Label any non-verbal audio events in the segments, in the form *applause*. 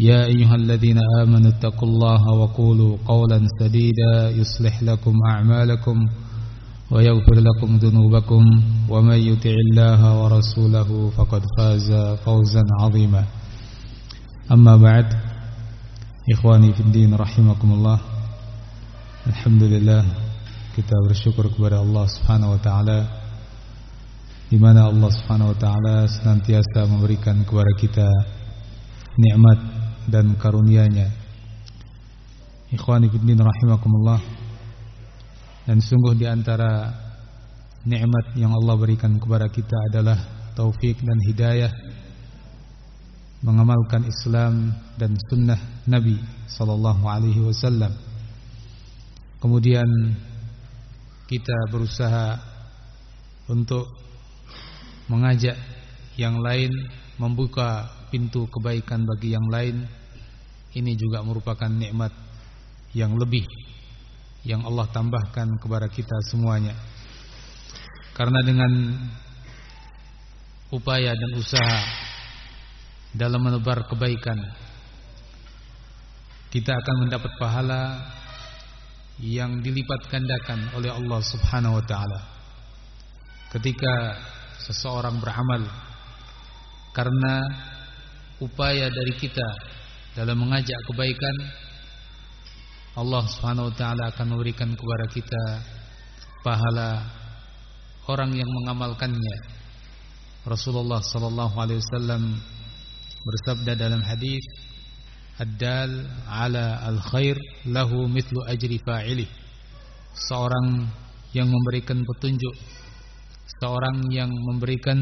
يا أيها الذين آمنوا اتقوا الله وقولوا قولا سديدا يصلح لكم أعمالكم ويغفر لكم ذنوبكم ومن يطع الله ورسوله فقد فاز فوزا عظيما. أما بعد إخواني في الدين رحمكم الله الحمد لله kita bersyukur kepada Allah Subhanahu wa taala di mana Allah Subhanahu wa taala senantiasa memberikan kepada kita nikmat dan karunia-Nya. Ikhwani fillah rahimakumullah. Dan sungguh di antara nikmat yang Allah berikan kepada kita adalah taufik dan hidayah mengamalkan Islam dan sunnah Nabi sallallahu alaihi wasallam. Kemudian kita berusaha untuk mengajak yang lain membuka pintu kebaikan bagi yang lain ini juga merupakan nikmat yang lebih yang Allah tambahkan kepada kita semuanya. Karena dengan upaya dan usaha dalam menebar kebaikan kita akan mendapat pahala yang dilipat gandakan oleh Allah Subhanahu wa taala. Ketika seseorang beramal karena upaya dari kita dalam mengajak kebaikan Allah Subhanahu wa taala akan memberikan kepada kita pahala orang yang mengamalkannya. Rasulullah sallallahu alaihi wasallam bersabda dalam hadis ad-dal ala al-khair lahu mithlu ajri fa'ilih. Seorang yang memberikan petunjuk seorang yang memberikan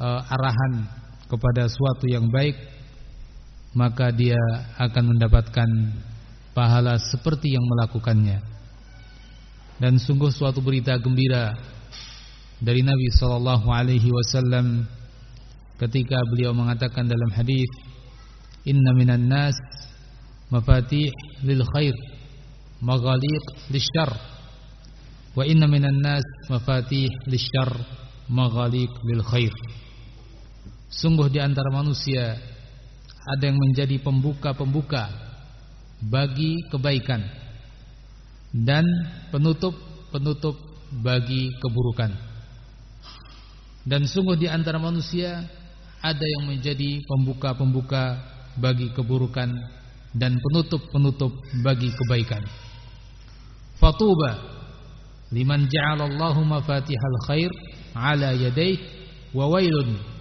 uh, arahan kepada suatu yang baik maka dia akan mendapatkan pahala seperti yang melakukannya. Dan sungguh suatu berita gembira dari Nabi sallallahu alaihi wasallam ketika beliau mengatakan dalam hadis inna minan nas mafatih lil khair maghaliq lisyarr wa inna minan nas mafatih lisyarr maghaliq lil khair. Sungguh di antara manusia ada yang menjadi pembuka-pembuka bagi kebaikan dan penutup-penutup bagi keburukan. Dan sungguh di antara manusia ada yang menjadi pembuka-pembuka bagi keburukan dan penutup-penutup bagi kebaikan. Fatuba liman ja'alallahu mafatihal khair ala yadayhi wa wailun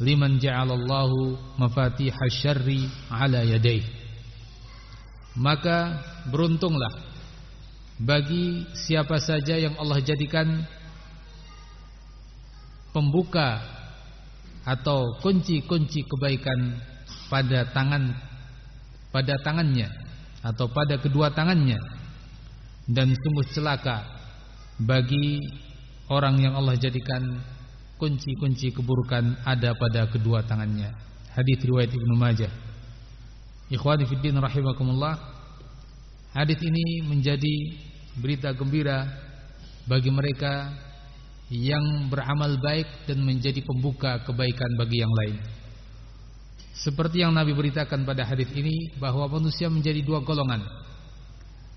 liman ja'alallahu mafatihal syarri ala yadayhi maka beruntunglah bagi siapa saja yang Allah jadikan pembuka atau kunci-kunci kebaikan pada tangan pada tangannya atau pada kedua tangannya dan sungguh celaka bagi orang yang Allah jadikan kunci-kunci keburukan ada pada kedua tangannya. Hadis riwayat Ibnu Majah. Ikhwani fiddin rahimakumullah. Hadis ini menjadi berita gembira bagi mereka yang beramal baik dan menjadi pembuka kebaikan bagi yang lain. Seperti yang Nabi beritakan pada hadis ini bahwa manusia menjadi dua golongan.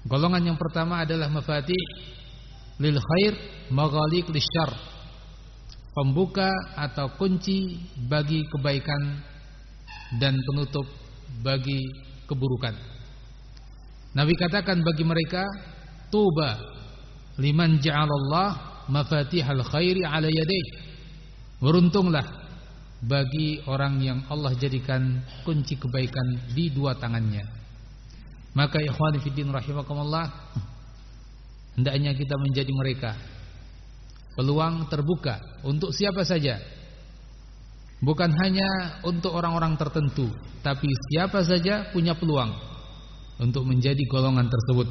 Golongan yang pertama adalah mafatih lil khair maghaliq lisyarr pembuka atau kunci bagi kebaikan dan penutup bagi keburukan. Nabi katakan bagi mereka, "Tuba liman ja'alallah mafatihal khairi 'ala yadayhi." Beruntunglah bagi orang yang Allah jadikan kunci kebaikan di dua tangannya. Maka ikhwan fillah rahimakumullah, hendaknya kita menjadi mereka. Peluang terbuka untuk siapa saja. Bukan hanya untuk orang-orang tertentu, tapi siapa saja punya peluang untuk menjadi golongan tersebut.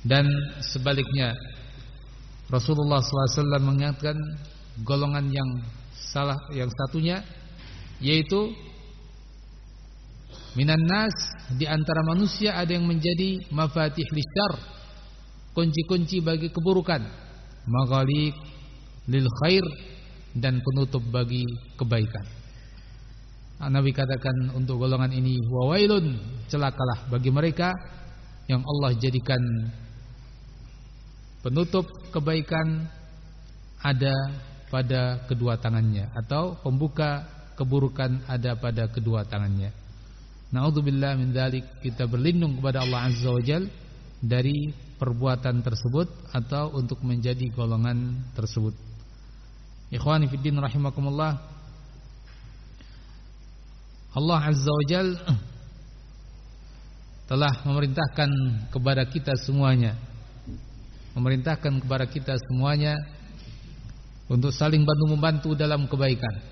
Dan sebaliknya Rasulullah SAW mengingatkan golongan yang salah yang satunya yaitu minan nas di antara manusia ada yang menjadi mafatih lisyar kunci-kunci bagi keburukan maghaliq lil khair dan penutup bagi kebaikan Nabi katakan untuk golongan ini wawailun celakalah bagi mereka yang Allah jadikan penutup kebaikan ada pada kedua tangannya atau pembuka keburukan ada pada kedua tangannya. Nauzubillah min dzalik kita berlindung kepada Allah Azza wa Jal dari perbuatan tersebut atau untuk menjadi golongan tersebut. Ikhwani fi din rahimakumullah. Allah Azza wa Jal *clears throat* telah memerintahkan kepada kita semuanya memerintahkan kepada kita semuanya untuk saling bantu membantu dalam kebaikan,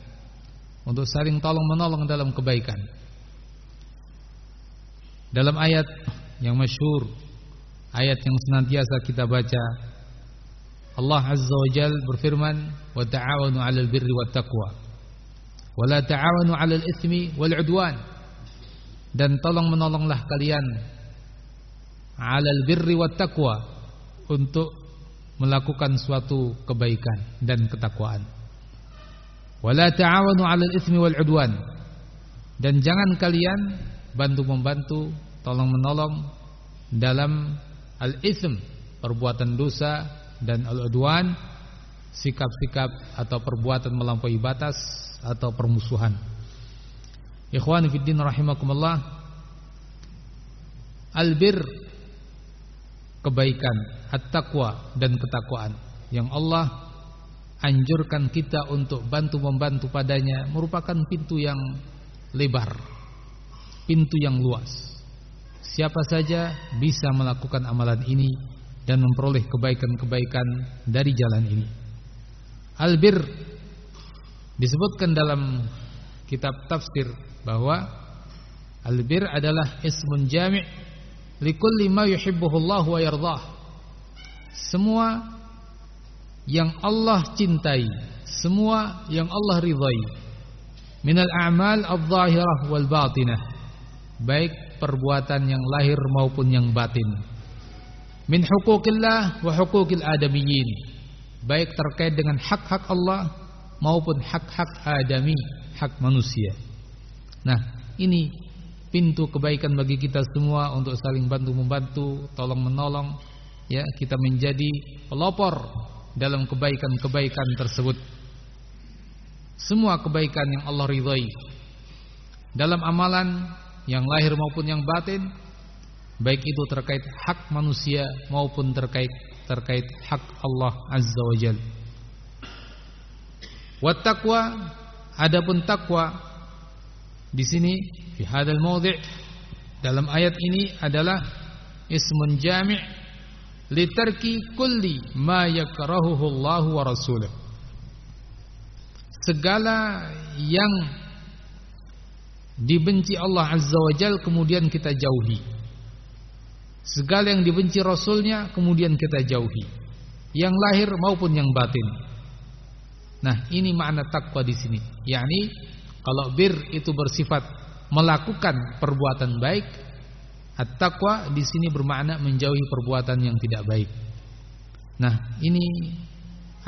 untuk saling tolong menolong dalam kebaikan. Dalam ayat yang masyhur, ayat yang senantiasa kita baca, Allah Azza wa Jalla berfirman, "Wa ta'awanu 'alal birri wat taqwa, wa la ta'awanu 'alal itsmi wal 'udwan." Dan tolong menolonglah kalian 'alal birri wat taqwa untuk melakukan suatu kebaikan dan ketakwaan. Wala ta'awanu 'alal itsmi wal 'udwan. Dan jangan kalian bantu-membantu, tolong-menolong dalam al-itsm, perbuatan dosa dan al-'udwan, sikap-sikap atau perbuatan melampaui batas atau permusuhan. Ikhwani fid din rahimakumullah. Albir kebaikan, at-taqwa dan ketakwaan yang Allah anjurkan kita untuk bantu membantu padanya merupakan pintu yang lebar, pintu yang luas. Siapa saja bisa melakukan amalan ini dan memperoleh kebaikan-kebaikan dari jalan ini. Albir disebutkan dalam kitab tafsir bahwa albir adalah ismun jami' likulli ma yuhibbuhullah wa yardah. Semua yang Allah cintai, semua yang Allah ridhai. Minal a'mal adh-dhahirah wal batinah. Baik perbuatan yang lahir maupun yang batin. Min hukukillah wa hukukil adamiyyin. Baik terkait dengan hak-hak Allah maupun hak-hak adami, hak manusia. Nah, ini pintu kebaikan bagi kita semua untuk saling bantu membantu, tolong menolong, ya kita menjadi pelopor dalam kebaikan-kebaikan tersebut. Semua kebaikan yang Allah ridhai dalam amalan yang lahir maupun yang batin, baik itu terkait hak manusia maupun terkait terkait hak Allah Azza wa Jalla. Wat taqwa adapun takwa di sini fi hadzal mawdi' dalam ayat ini adalah ismun jami' litarki kulli ma yakrahuhu Allah wa rasuluh. Segala yang dibenci Allah Azza wa Jal kemudian kita jauhi. Segala yang dibenci Rasulnya kemudian kita jauhi. Yang lahir maupun yang batin. Nah, ini makna takwa di sini. yakni kalau bir itu bersifat melakukan perbuatan baik, at-taqwa di sini bermakna menjauhi perbuatan yang tidak baik. Nah, ini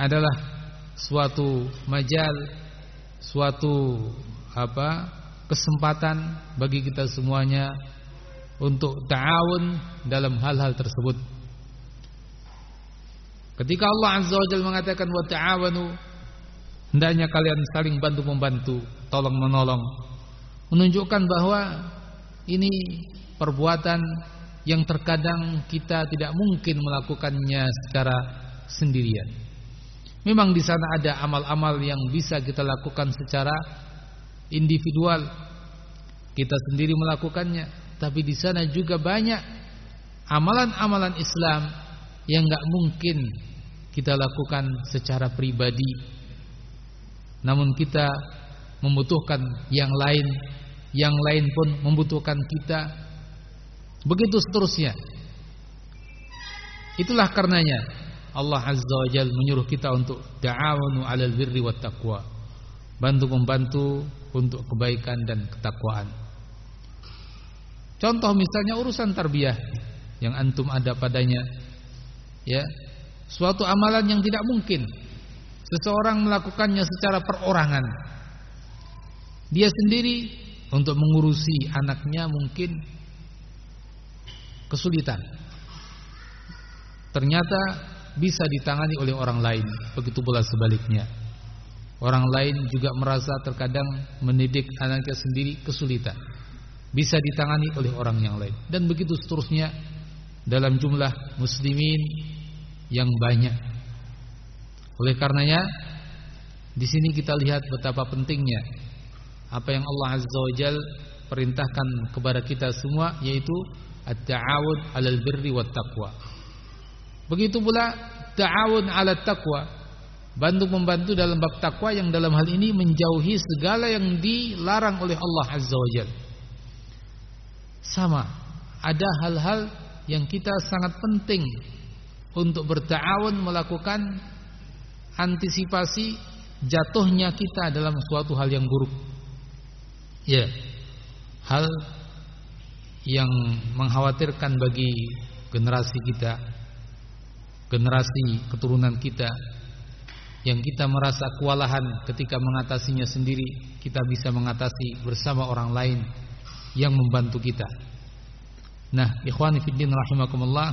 adalah suatu majal, suatu apa? Kesempatan bagi kita semuanya untuk ta'awun dalam hal-hal tersebut. Ketika Allah Azza wa Jalla mengatakan wa ta'awanu hendaknya kalian saling bantu membantu, tolong menolong menunjukkan bahwa ini perbuatan yang terkadang kita tidak mungkin melakukannya secara sendirian. Memang di sana ada amal-amal yang bisa kita lakukan secara individual. Kita sendiri melakukannya, tapi di sana juga banyak amalan-amalan Islam yang nggak mungkin kita lakukan secara pribadi. Namun kita membutuhkan yang lain, yang lain pun membutuhkan kita. Begitu seterusnya. Itulah karenanya Allah Azza wa Jalla menyuruh kita untuk ta'awunu 'alal birri wat taqwa. Bantu membantu untuk kebaikan dan ketakwaan. Contoh misalnya urusan tarbiyah yang antum ada padanya. Ya. Suatu amalan yang tidak mungkin seseorang melakukannya secara perorangan. Dia sendiri untuk mengurusi anaknya mungkin kesulitan. Ternyata bisa ditangani oleh orang lain, begitu pula sebaliknya. Orang lain juga merasa terkadang mendidik anaknya sendiri kesulitan. Bisa ditangani oleh orang yang lain dan begitu seterusnya dalam jumlah muslimin yang banyak. Oleh karenanya di sini kita lihat betapa pentingnya apa yang Allah Azza wa Jal perintahkan kepada kita semua yaitu at-ta'awun 'alal birri wat taqwa. Begitu pula ta'awun 'alat taqwa, bantu membantu dalam bab takwa yang dalam hal ini menjauhi segala yang dilarang oleh Allah Azza wa Jal. Sama, ada hal-hal yang kita sangat penting untuk berta'awun melakukan antisipasi jatuhnya kita dalam suatu hal yang buruk. Ya. Hal yang mengkhawatirkan bagi generasi kita, generasi keturunan kita yang kita merasa kewalahan ketika mengatasinya sendiri, kita bisa mengatasi bersama orang lain yang membantu kita. Nah, ikhwani fiddin rahimakumullah,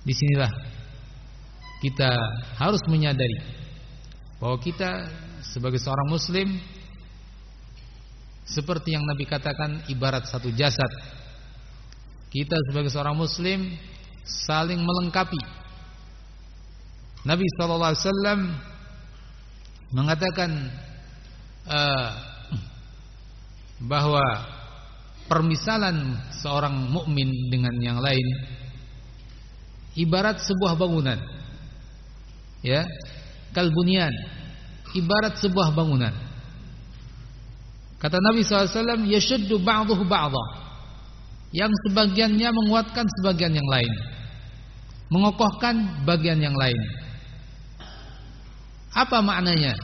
di sinilah kita harus menyadari bahwa kita sebagai seorang muslim seperti yang Nabi katakan ibarat satu jasad. Kita sebagai seorang muslim saling melengkapi. Nabi wasallam mengatakan uh, bahwa permisalan seorang mukmin dengan yang lain ibarat sebuah bangunan. Ya, kalbunian ibarat sebuah bangunan. Kata Nabi SAW, Yashuddu ba'duhu ba'dah. Yang sebagiannya menguatkan sebagian yang lain. Mengokohkan bagian yang lain. Apa maknanya?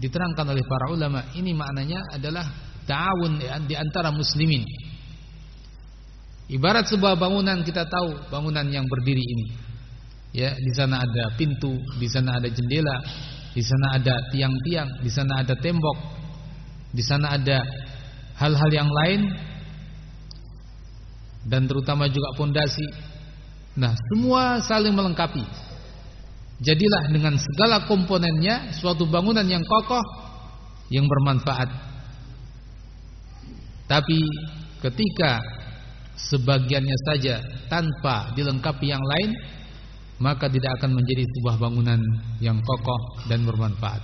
Diterangkan oleh para ulama. Ini maknanya adalah ta'awun di antara muslimin. Ibarat sebuah bangunan kita tahu bangunan yang berdiri ini. Ya, di sana ada pintu, di sana ada jendela, di sana ada tiang-tiang, di sana ada tembok, di sana ada hal-hal yang lain dan terutama juga pondasi. Nah, semua saling melengkapi. Jadilah dengan segala komponennya suatu bangunan yang kokoh yang bermanfaat. Tapi ketika sebagiannya saja tanpa dilengkapi yang lain, maka tidak akan menjadi sebuah bangunan yang kokoh dan bermanfaat.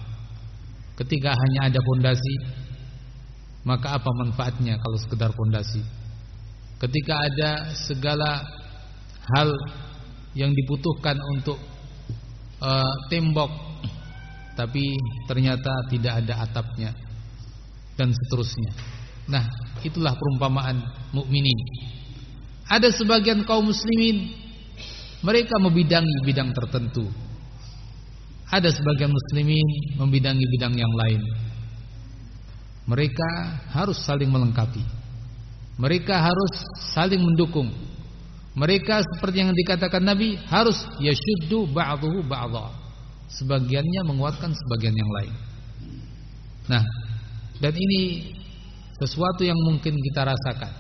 Ketika hanya ada pondasi, maka apa manfaatnya kalau sekedar pondasi? Ketika ada segala hal yang dibutuhkan untuk uh, tembok tapi ternyata tidak ada atapnya dan seterusnya. Nah, itulah perumpamaan mukminin. Ada sebagian kaum muslimin mereka membidangi bidang tertentu. Ada sebagian muslimin membidangi bidang yang lain. Mereka harus saling melengkapi. Mereka harus saling mendukung. Mereka seperti yang dikatakan Nabi harus yashuddu ba'dhuhu ba'dha. Sebagiannya menguatkan sebagian yang lain. Nah, dan ini sesuatu yang mungkin kita rasakan.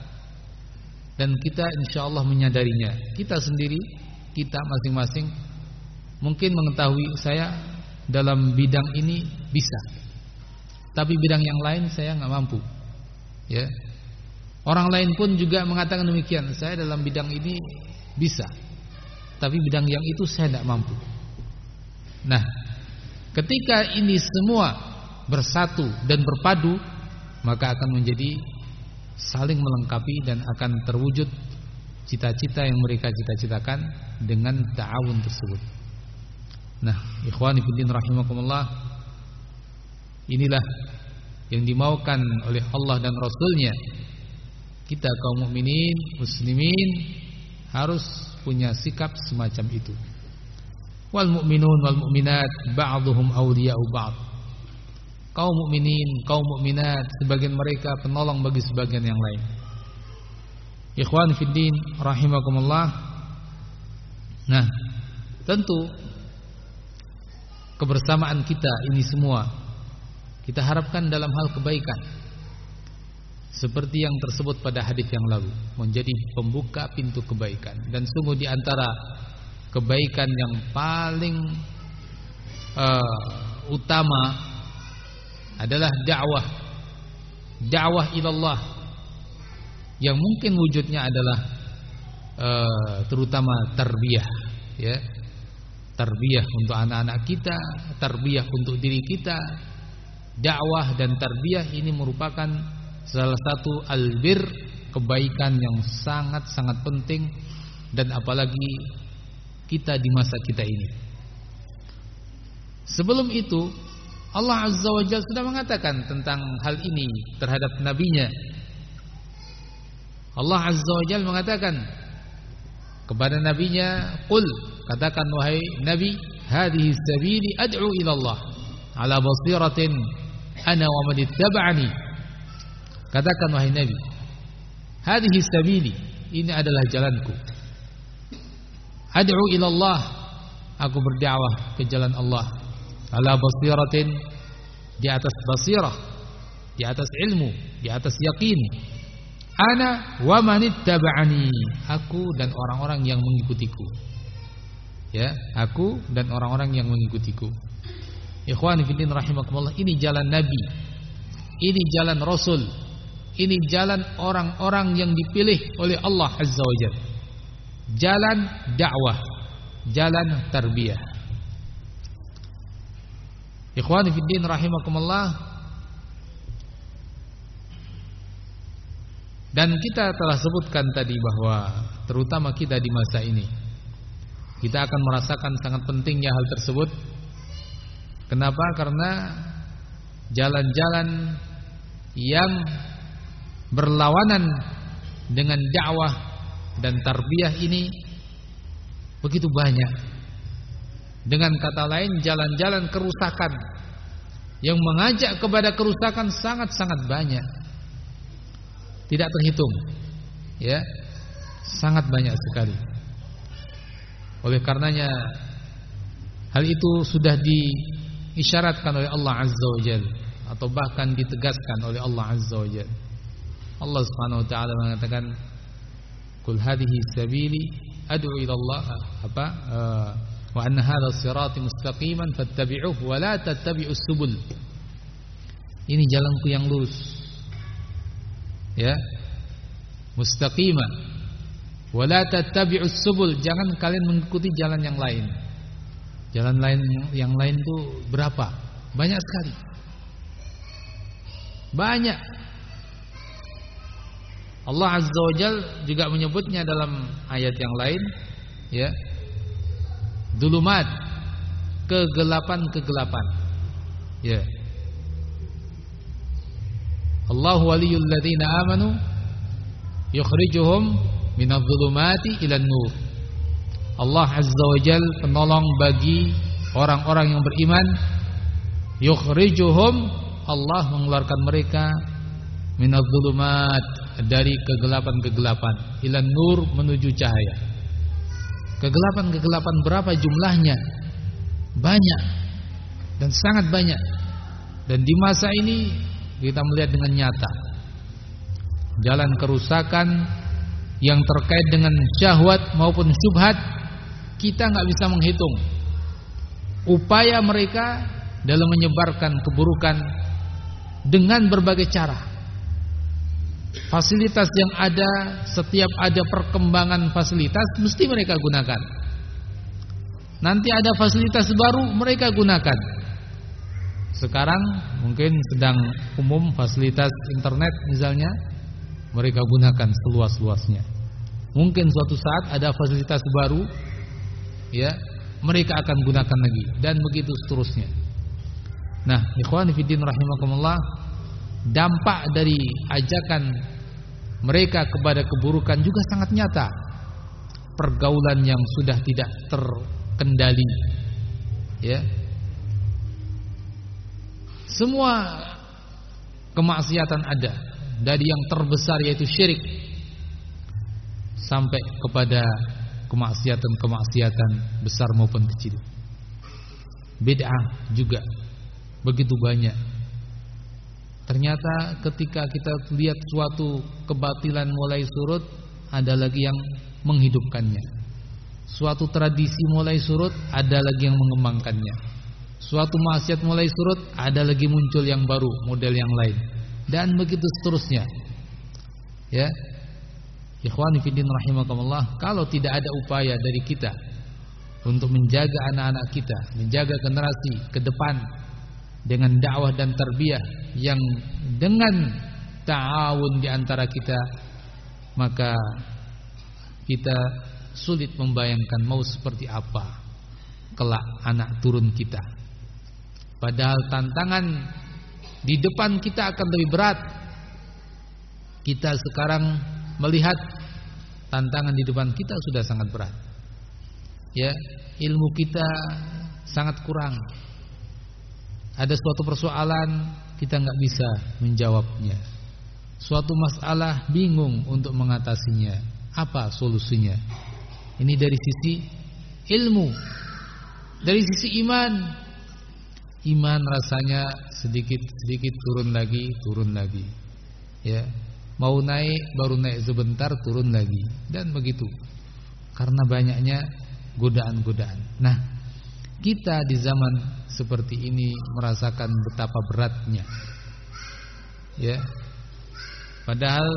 Dan kita insya Allah menyadarinya. Kita sendiri, kita masing-masing mungkin mengetahui saya dalam bidang ini bisa tapi bidang yang lain saya nggak mampu. Ya. Orang lain pun juga mengatakan demikian. Saya dalam bidang ini bisa. Tapi bidang yang itu saya tidak mampu. Nah, ketika ini semua bersatu dan berpadu, maka akan menjadi saling melengkapi dan akan terwujud cita-cita yang mereka cita-citakan dengan ta'awun tersebut. Nah, ikhwani fillah rahimakumullah, inilah yang dimaukan oleh Allah dan Rasulnya kita kaum mukminin muslimin harus punya sikap semacam itu. Wal mu'minun wal mu'minat ba'dhum awliya'u ba'd. Kaum mukminin kaum mukminat sebagian mereka penolong bagi sebagian yang lain. Ikhwan fiddin rahimakumullah. Nah tentu kebersamaan kita ini semua kita harapkan dalam hal kebaikan seperti yang tersebut pada hadis yang lalu menjadi pembuka pintu kebaikan. Dan sungguh di antara kebaikan yang paling uh, utama adalah dakwah. Dakwah ilallah. Yang mungkin wujudnya adalah uh, terutama tarbiyah ya. Tarbiyah untuk anak-anak kita tarbiyah untuk diri kita. Dakwah dan tarbiyah ini merupakan salah satu albir kebaikan yang sangat-sangat penting dan apalagi kita di masa kita ini. Sebelum itu Allah Azza wa Jalla sudah mengatakan tentang hal ini terhadap nabinya. Allah Azza wa Jalla mengatakan kepada nabinya, "Qul," katakan wahai nabi, "Hadhihi sabili ad'u ila Allah ala basiratin ana wa man ittaba'ani." Katakan wahai Nabi, hadhihi sabili, ini adalah jalanku. Ad'u ila Allah, aku berdakwah ke jalan Allah. Ala basiratin di atas basirah, di atas ilmu, di atas yakin. Ana wa manittaba'ani, aku dan orang-orang yang mengikutiku. Ya, aku dan orang-orang yang mengikutiku. Ikhwan fillah rahimakumullah, ini jalan Nabi. Ini jalan Rasul ini jalan orang-orang yang dipilih oleh Allah Azza wa Jalla. Jalan dakwah, jalan tarbiyah. Ikhwani fi din rahimakumullah. Dan kita telah sebutkan tadi bahwa terutama kita di masa ini kita akan merasakan sangat pentingnya hal tersebut. Kenapa? Karena jalan-jalan yang berlawanan dengan dakwah dan tarbiyah ini begitu banyak. Dengan kata lain jalan-jalan kerusakan yang mengajak kepada kerusakan sangat-sangat banyak. Tidak terhitung. Ya. Sangat banyak sekali. Oleh karenanya hal itu sudah diisyaratkan oleh Allah Azza wa Jalla atau bahkan ditegaskan oleh Allah Azza wa Jalla Allah Subhanahu wa taala mengatakan kul hadhihi sabili ad'u ila Allah. Apa? Uh, wa anna hadha sirati mustaqiman fattabi'uhu wa la tattabi'us subul. Ini jalanku yang lurus. Ya. Mustaqima. Wa la tattabi'us subul. Jangan kalian mengikuti jalan yang lain. Jalan lain yang lain itu berapa? Banyak sekali. Banyak Allah Azza wa Jal juga menyebutnya dalam ayat yang lain ya. Dulumat kegelapan-kegelapan. Ya. Allah waliyul ladzina amanu yukhrijuhum minadh-dhulumati ilan nur. Allah Azza wa Jal penolong bagi orang-orang yang beriman yukhrijuhum Allah mengeluarkan mereka minadh-dhulumat dari kegelapan-kegelapan ilan nur menuju cahaya. Kegelapan-kegelapan berapa jumlahnya? Banyak dan sangat banyak. Dan di masa ini kita melihat dengan nyata jalan kerusakan yang terkait dengan syahwat maupun syubhat kita nggak bisa menghitung upaya mereka dalam menyebarkan keburukan dengan berbagai cara Fasilitas yang ada, setiap ada perkembangan fasilitas mesti mereka gunakan. Nanti ada fasilitas baru mereka gunakan. Sekarang mungkin sedang umum fasilitas internet misalnya mereka gunakan seluas-luasnya. Mungkin suatu saat ada fasilitas baru ya, mereka akan gunakan lagi dan begitu seterusnya. Nah, ikhwan fillah rahimakumullah, dampak dari ajakan mereka kepada keburukan juga sangat nyata. Pergaulan yang sudah tidak terkendali. Ya. Semua kemaksiatan ada, dari yang terbesar yaitu syirik sampai kepada kemaksiatan-kemaksiatan besar maupun kecil. Bid'ah juga begitu banyak. Ternyata ketika kita lihat suatu kebatilan mulai surut, ada lagi yang menghidupkannya. Suatu tradisi mulai surut, ada lagi yang mengembangkannya. Suatu maksiat mulai surut, ada lagi muncul yang baru, model yang lain. Dan begitu seterusnya. Ya. Ikhwani fillah rahimakumullah, kalau tidak ada upaya dari kita untuk menjaga anak-anak kita, menjaga generasi ke depan dengan dakwah dan tarbiyah yang dengan ta'awun di antara kita maka kita sulit membayangkan mau seperti apa kelak anak turun kita. Padahal tantangan di depan kita akan lebih berat. Kita sekarang melihat tantangan di depan kita sudah sangat berat. Ya ilmu kita sangat kurang ada suatu persoalan kita nggak bisa menjawabnya. Suatu masalah bingung untuk mengatasinya. Apa solusinya? Ini dari sisi ilmu. Dari sisi iman. Iman rasanya sedikit-sedikit turun lagi, turun lagi. Ya. Mau naik baru naik sebentar turun lagi dan begitu. Karena banyaknya godaan-godaan. Nah, kita di zaman seperti ini merasakan betapa beratnya. Ya. Padahal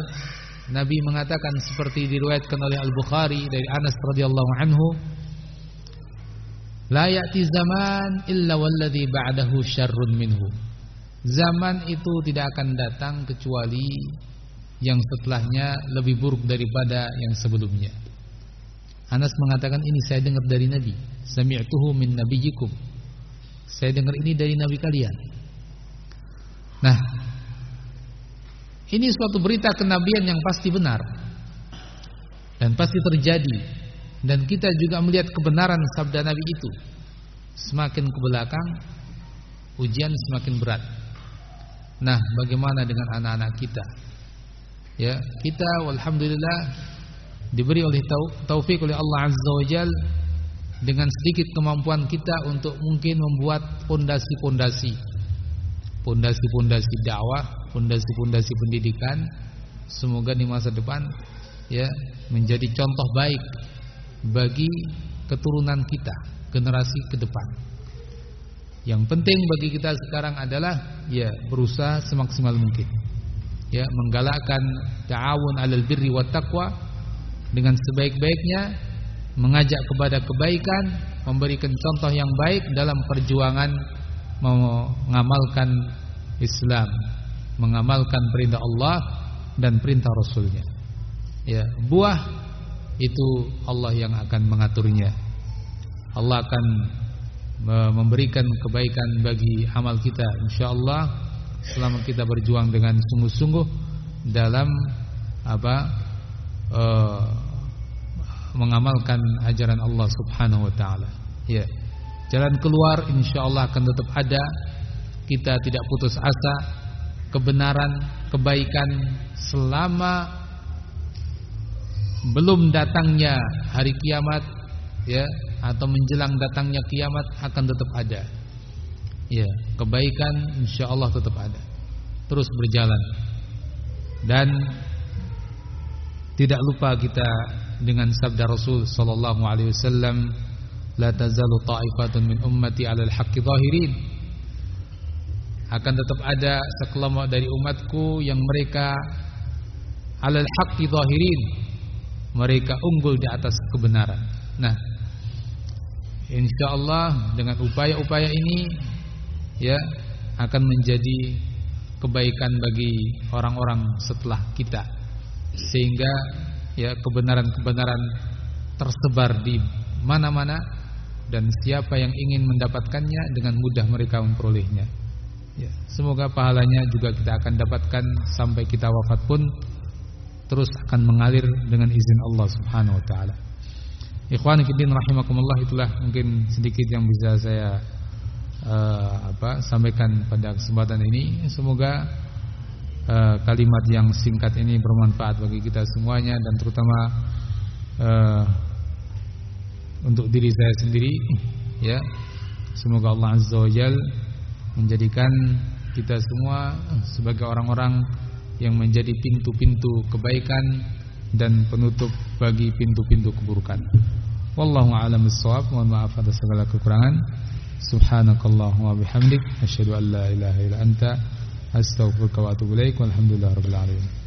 Nabi mengatakan seperti diriwayatkan oleh Al-Bukhari dari Anas radhiyallahu anhu, "La ya'ti zaman illa walladhi ba'dahu syarrun minhu." Zaman itu tidak akan datang kecuali yang setelahnya lebih buruk daripada yang sebelumnya. Anas mengatakan ini saya dengar dari Nabi. Sami'tuhu min nabiyikum. Saya dengar ini dari Nabi kalian. Nah, ini suatu berita kenabian yang pasti benar dan pasti terjadi dan kita juga melihat kebenaran sabda Nabi itu. Semakin ke belakang ujian semakin berat. Nah, bagaimana dengan anak-anak kita? Ya, kita alhamdulillah diberi oleh taufik oleh Allah Azza wa Jalla dengan sedikit kemampuan kita untuk mungkin membuat pondasi-pondasi pondasi-pondasi dakwah, pondasi-pondasi pendidikan semoga di masa depan ya menjadi contoh baik bagi keturunan kita, generasi ke depan. Yang penting bagi kita sekarang adalah ya berusaha semaksimal mungkin. Ya, menggalakkan ta'awun 'alal birri wat taqwa dengan sebaik-baiknya mengajak kepada kebaikan, memberikan contoh yang baik dalam perjuangan mengamalkan Islam, mengamalkan perintah Allah dan perintah Rasulnya. Ya, buah itu Allah yang akan mengaturnya. Allah akan memberikan kebaikan bagi amal kita insyaallah selama kita berjuang dengan sungguh-sungguh dalam apa uh, mengamalkan ajaran Allah Subhanahu wa taala. Ya. Jalan keluar insyaallah akan tetap ada. Kita tidak putus asa. Kebenaran, kebaikan selama belum datangnya hari kiamat ya atau menjelang datangnya kiamat akan tetap ada. Ya, kebaikan insyaallah tetap ada. Terus berjalan. Dan tidak lupa kita dengan sabda Rasul sallallahu alaihi wasallam la tazalu ta'ifatun min ummati 'alal haqqi zahirin akan tetap ada sekelompok dari umatku yang mereka alal haqqi zahirin. Mereka unggul di atas kebenaran. Nah, insyaallah dengan upaya-upaya ini ya akan menjadi kebaikan bagi orang-orang setelah kita sehingga ya kebenaran-kebenaran tersebar di mana-mana dan siapa yang ingin mendapatkannya dengan mudah mereka memperolehnya. Ya, semoga pahalanya juga kita akan dapatkan sampai kita wafat pun terus akan mengalir dengan izin Allah Subhanahu wa taala. Ikhwan fillah rahimakumullah itulah mungkin sedikit yang bisa saya uh, apa sampaikan pada kesempatan ini. Semoga uh, kalimat yang singkat ini bermanfaat bagi kita semuanya dan terutama uh, untuk diri saya sendiri ya semoga Allah azza wajal menjadikan kita semua sebagai orang-orang yang menjadi pintu-pintu kebaikan dan penutup bagi pintu-pintu keburukan. Wallahu a'lam bissawab. Mohon maaf atas segala kekurangan. Subhanakallahumma bihamdik asyhadu an la ilaha illa anta أستغفرك وأتوب إليك والحمد لله رب العالمين.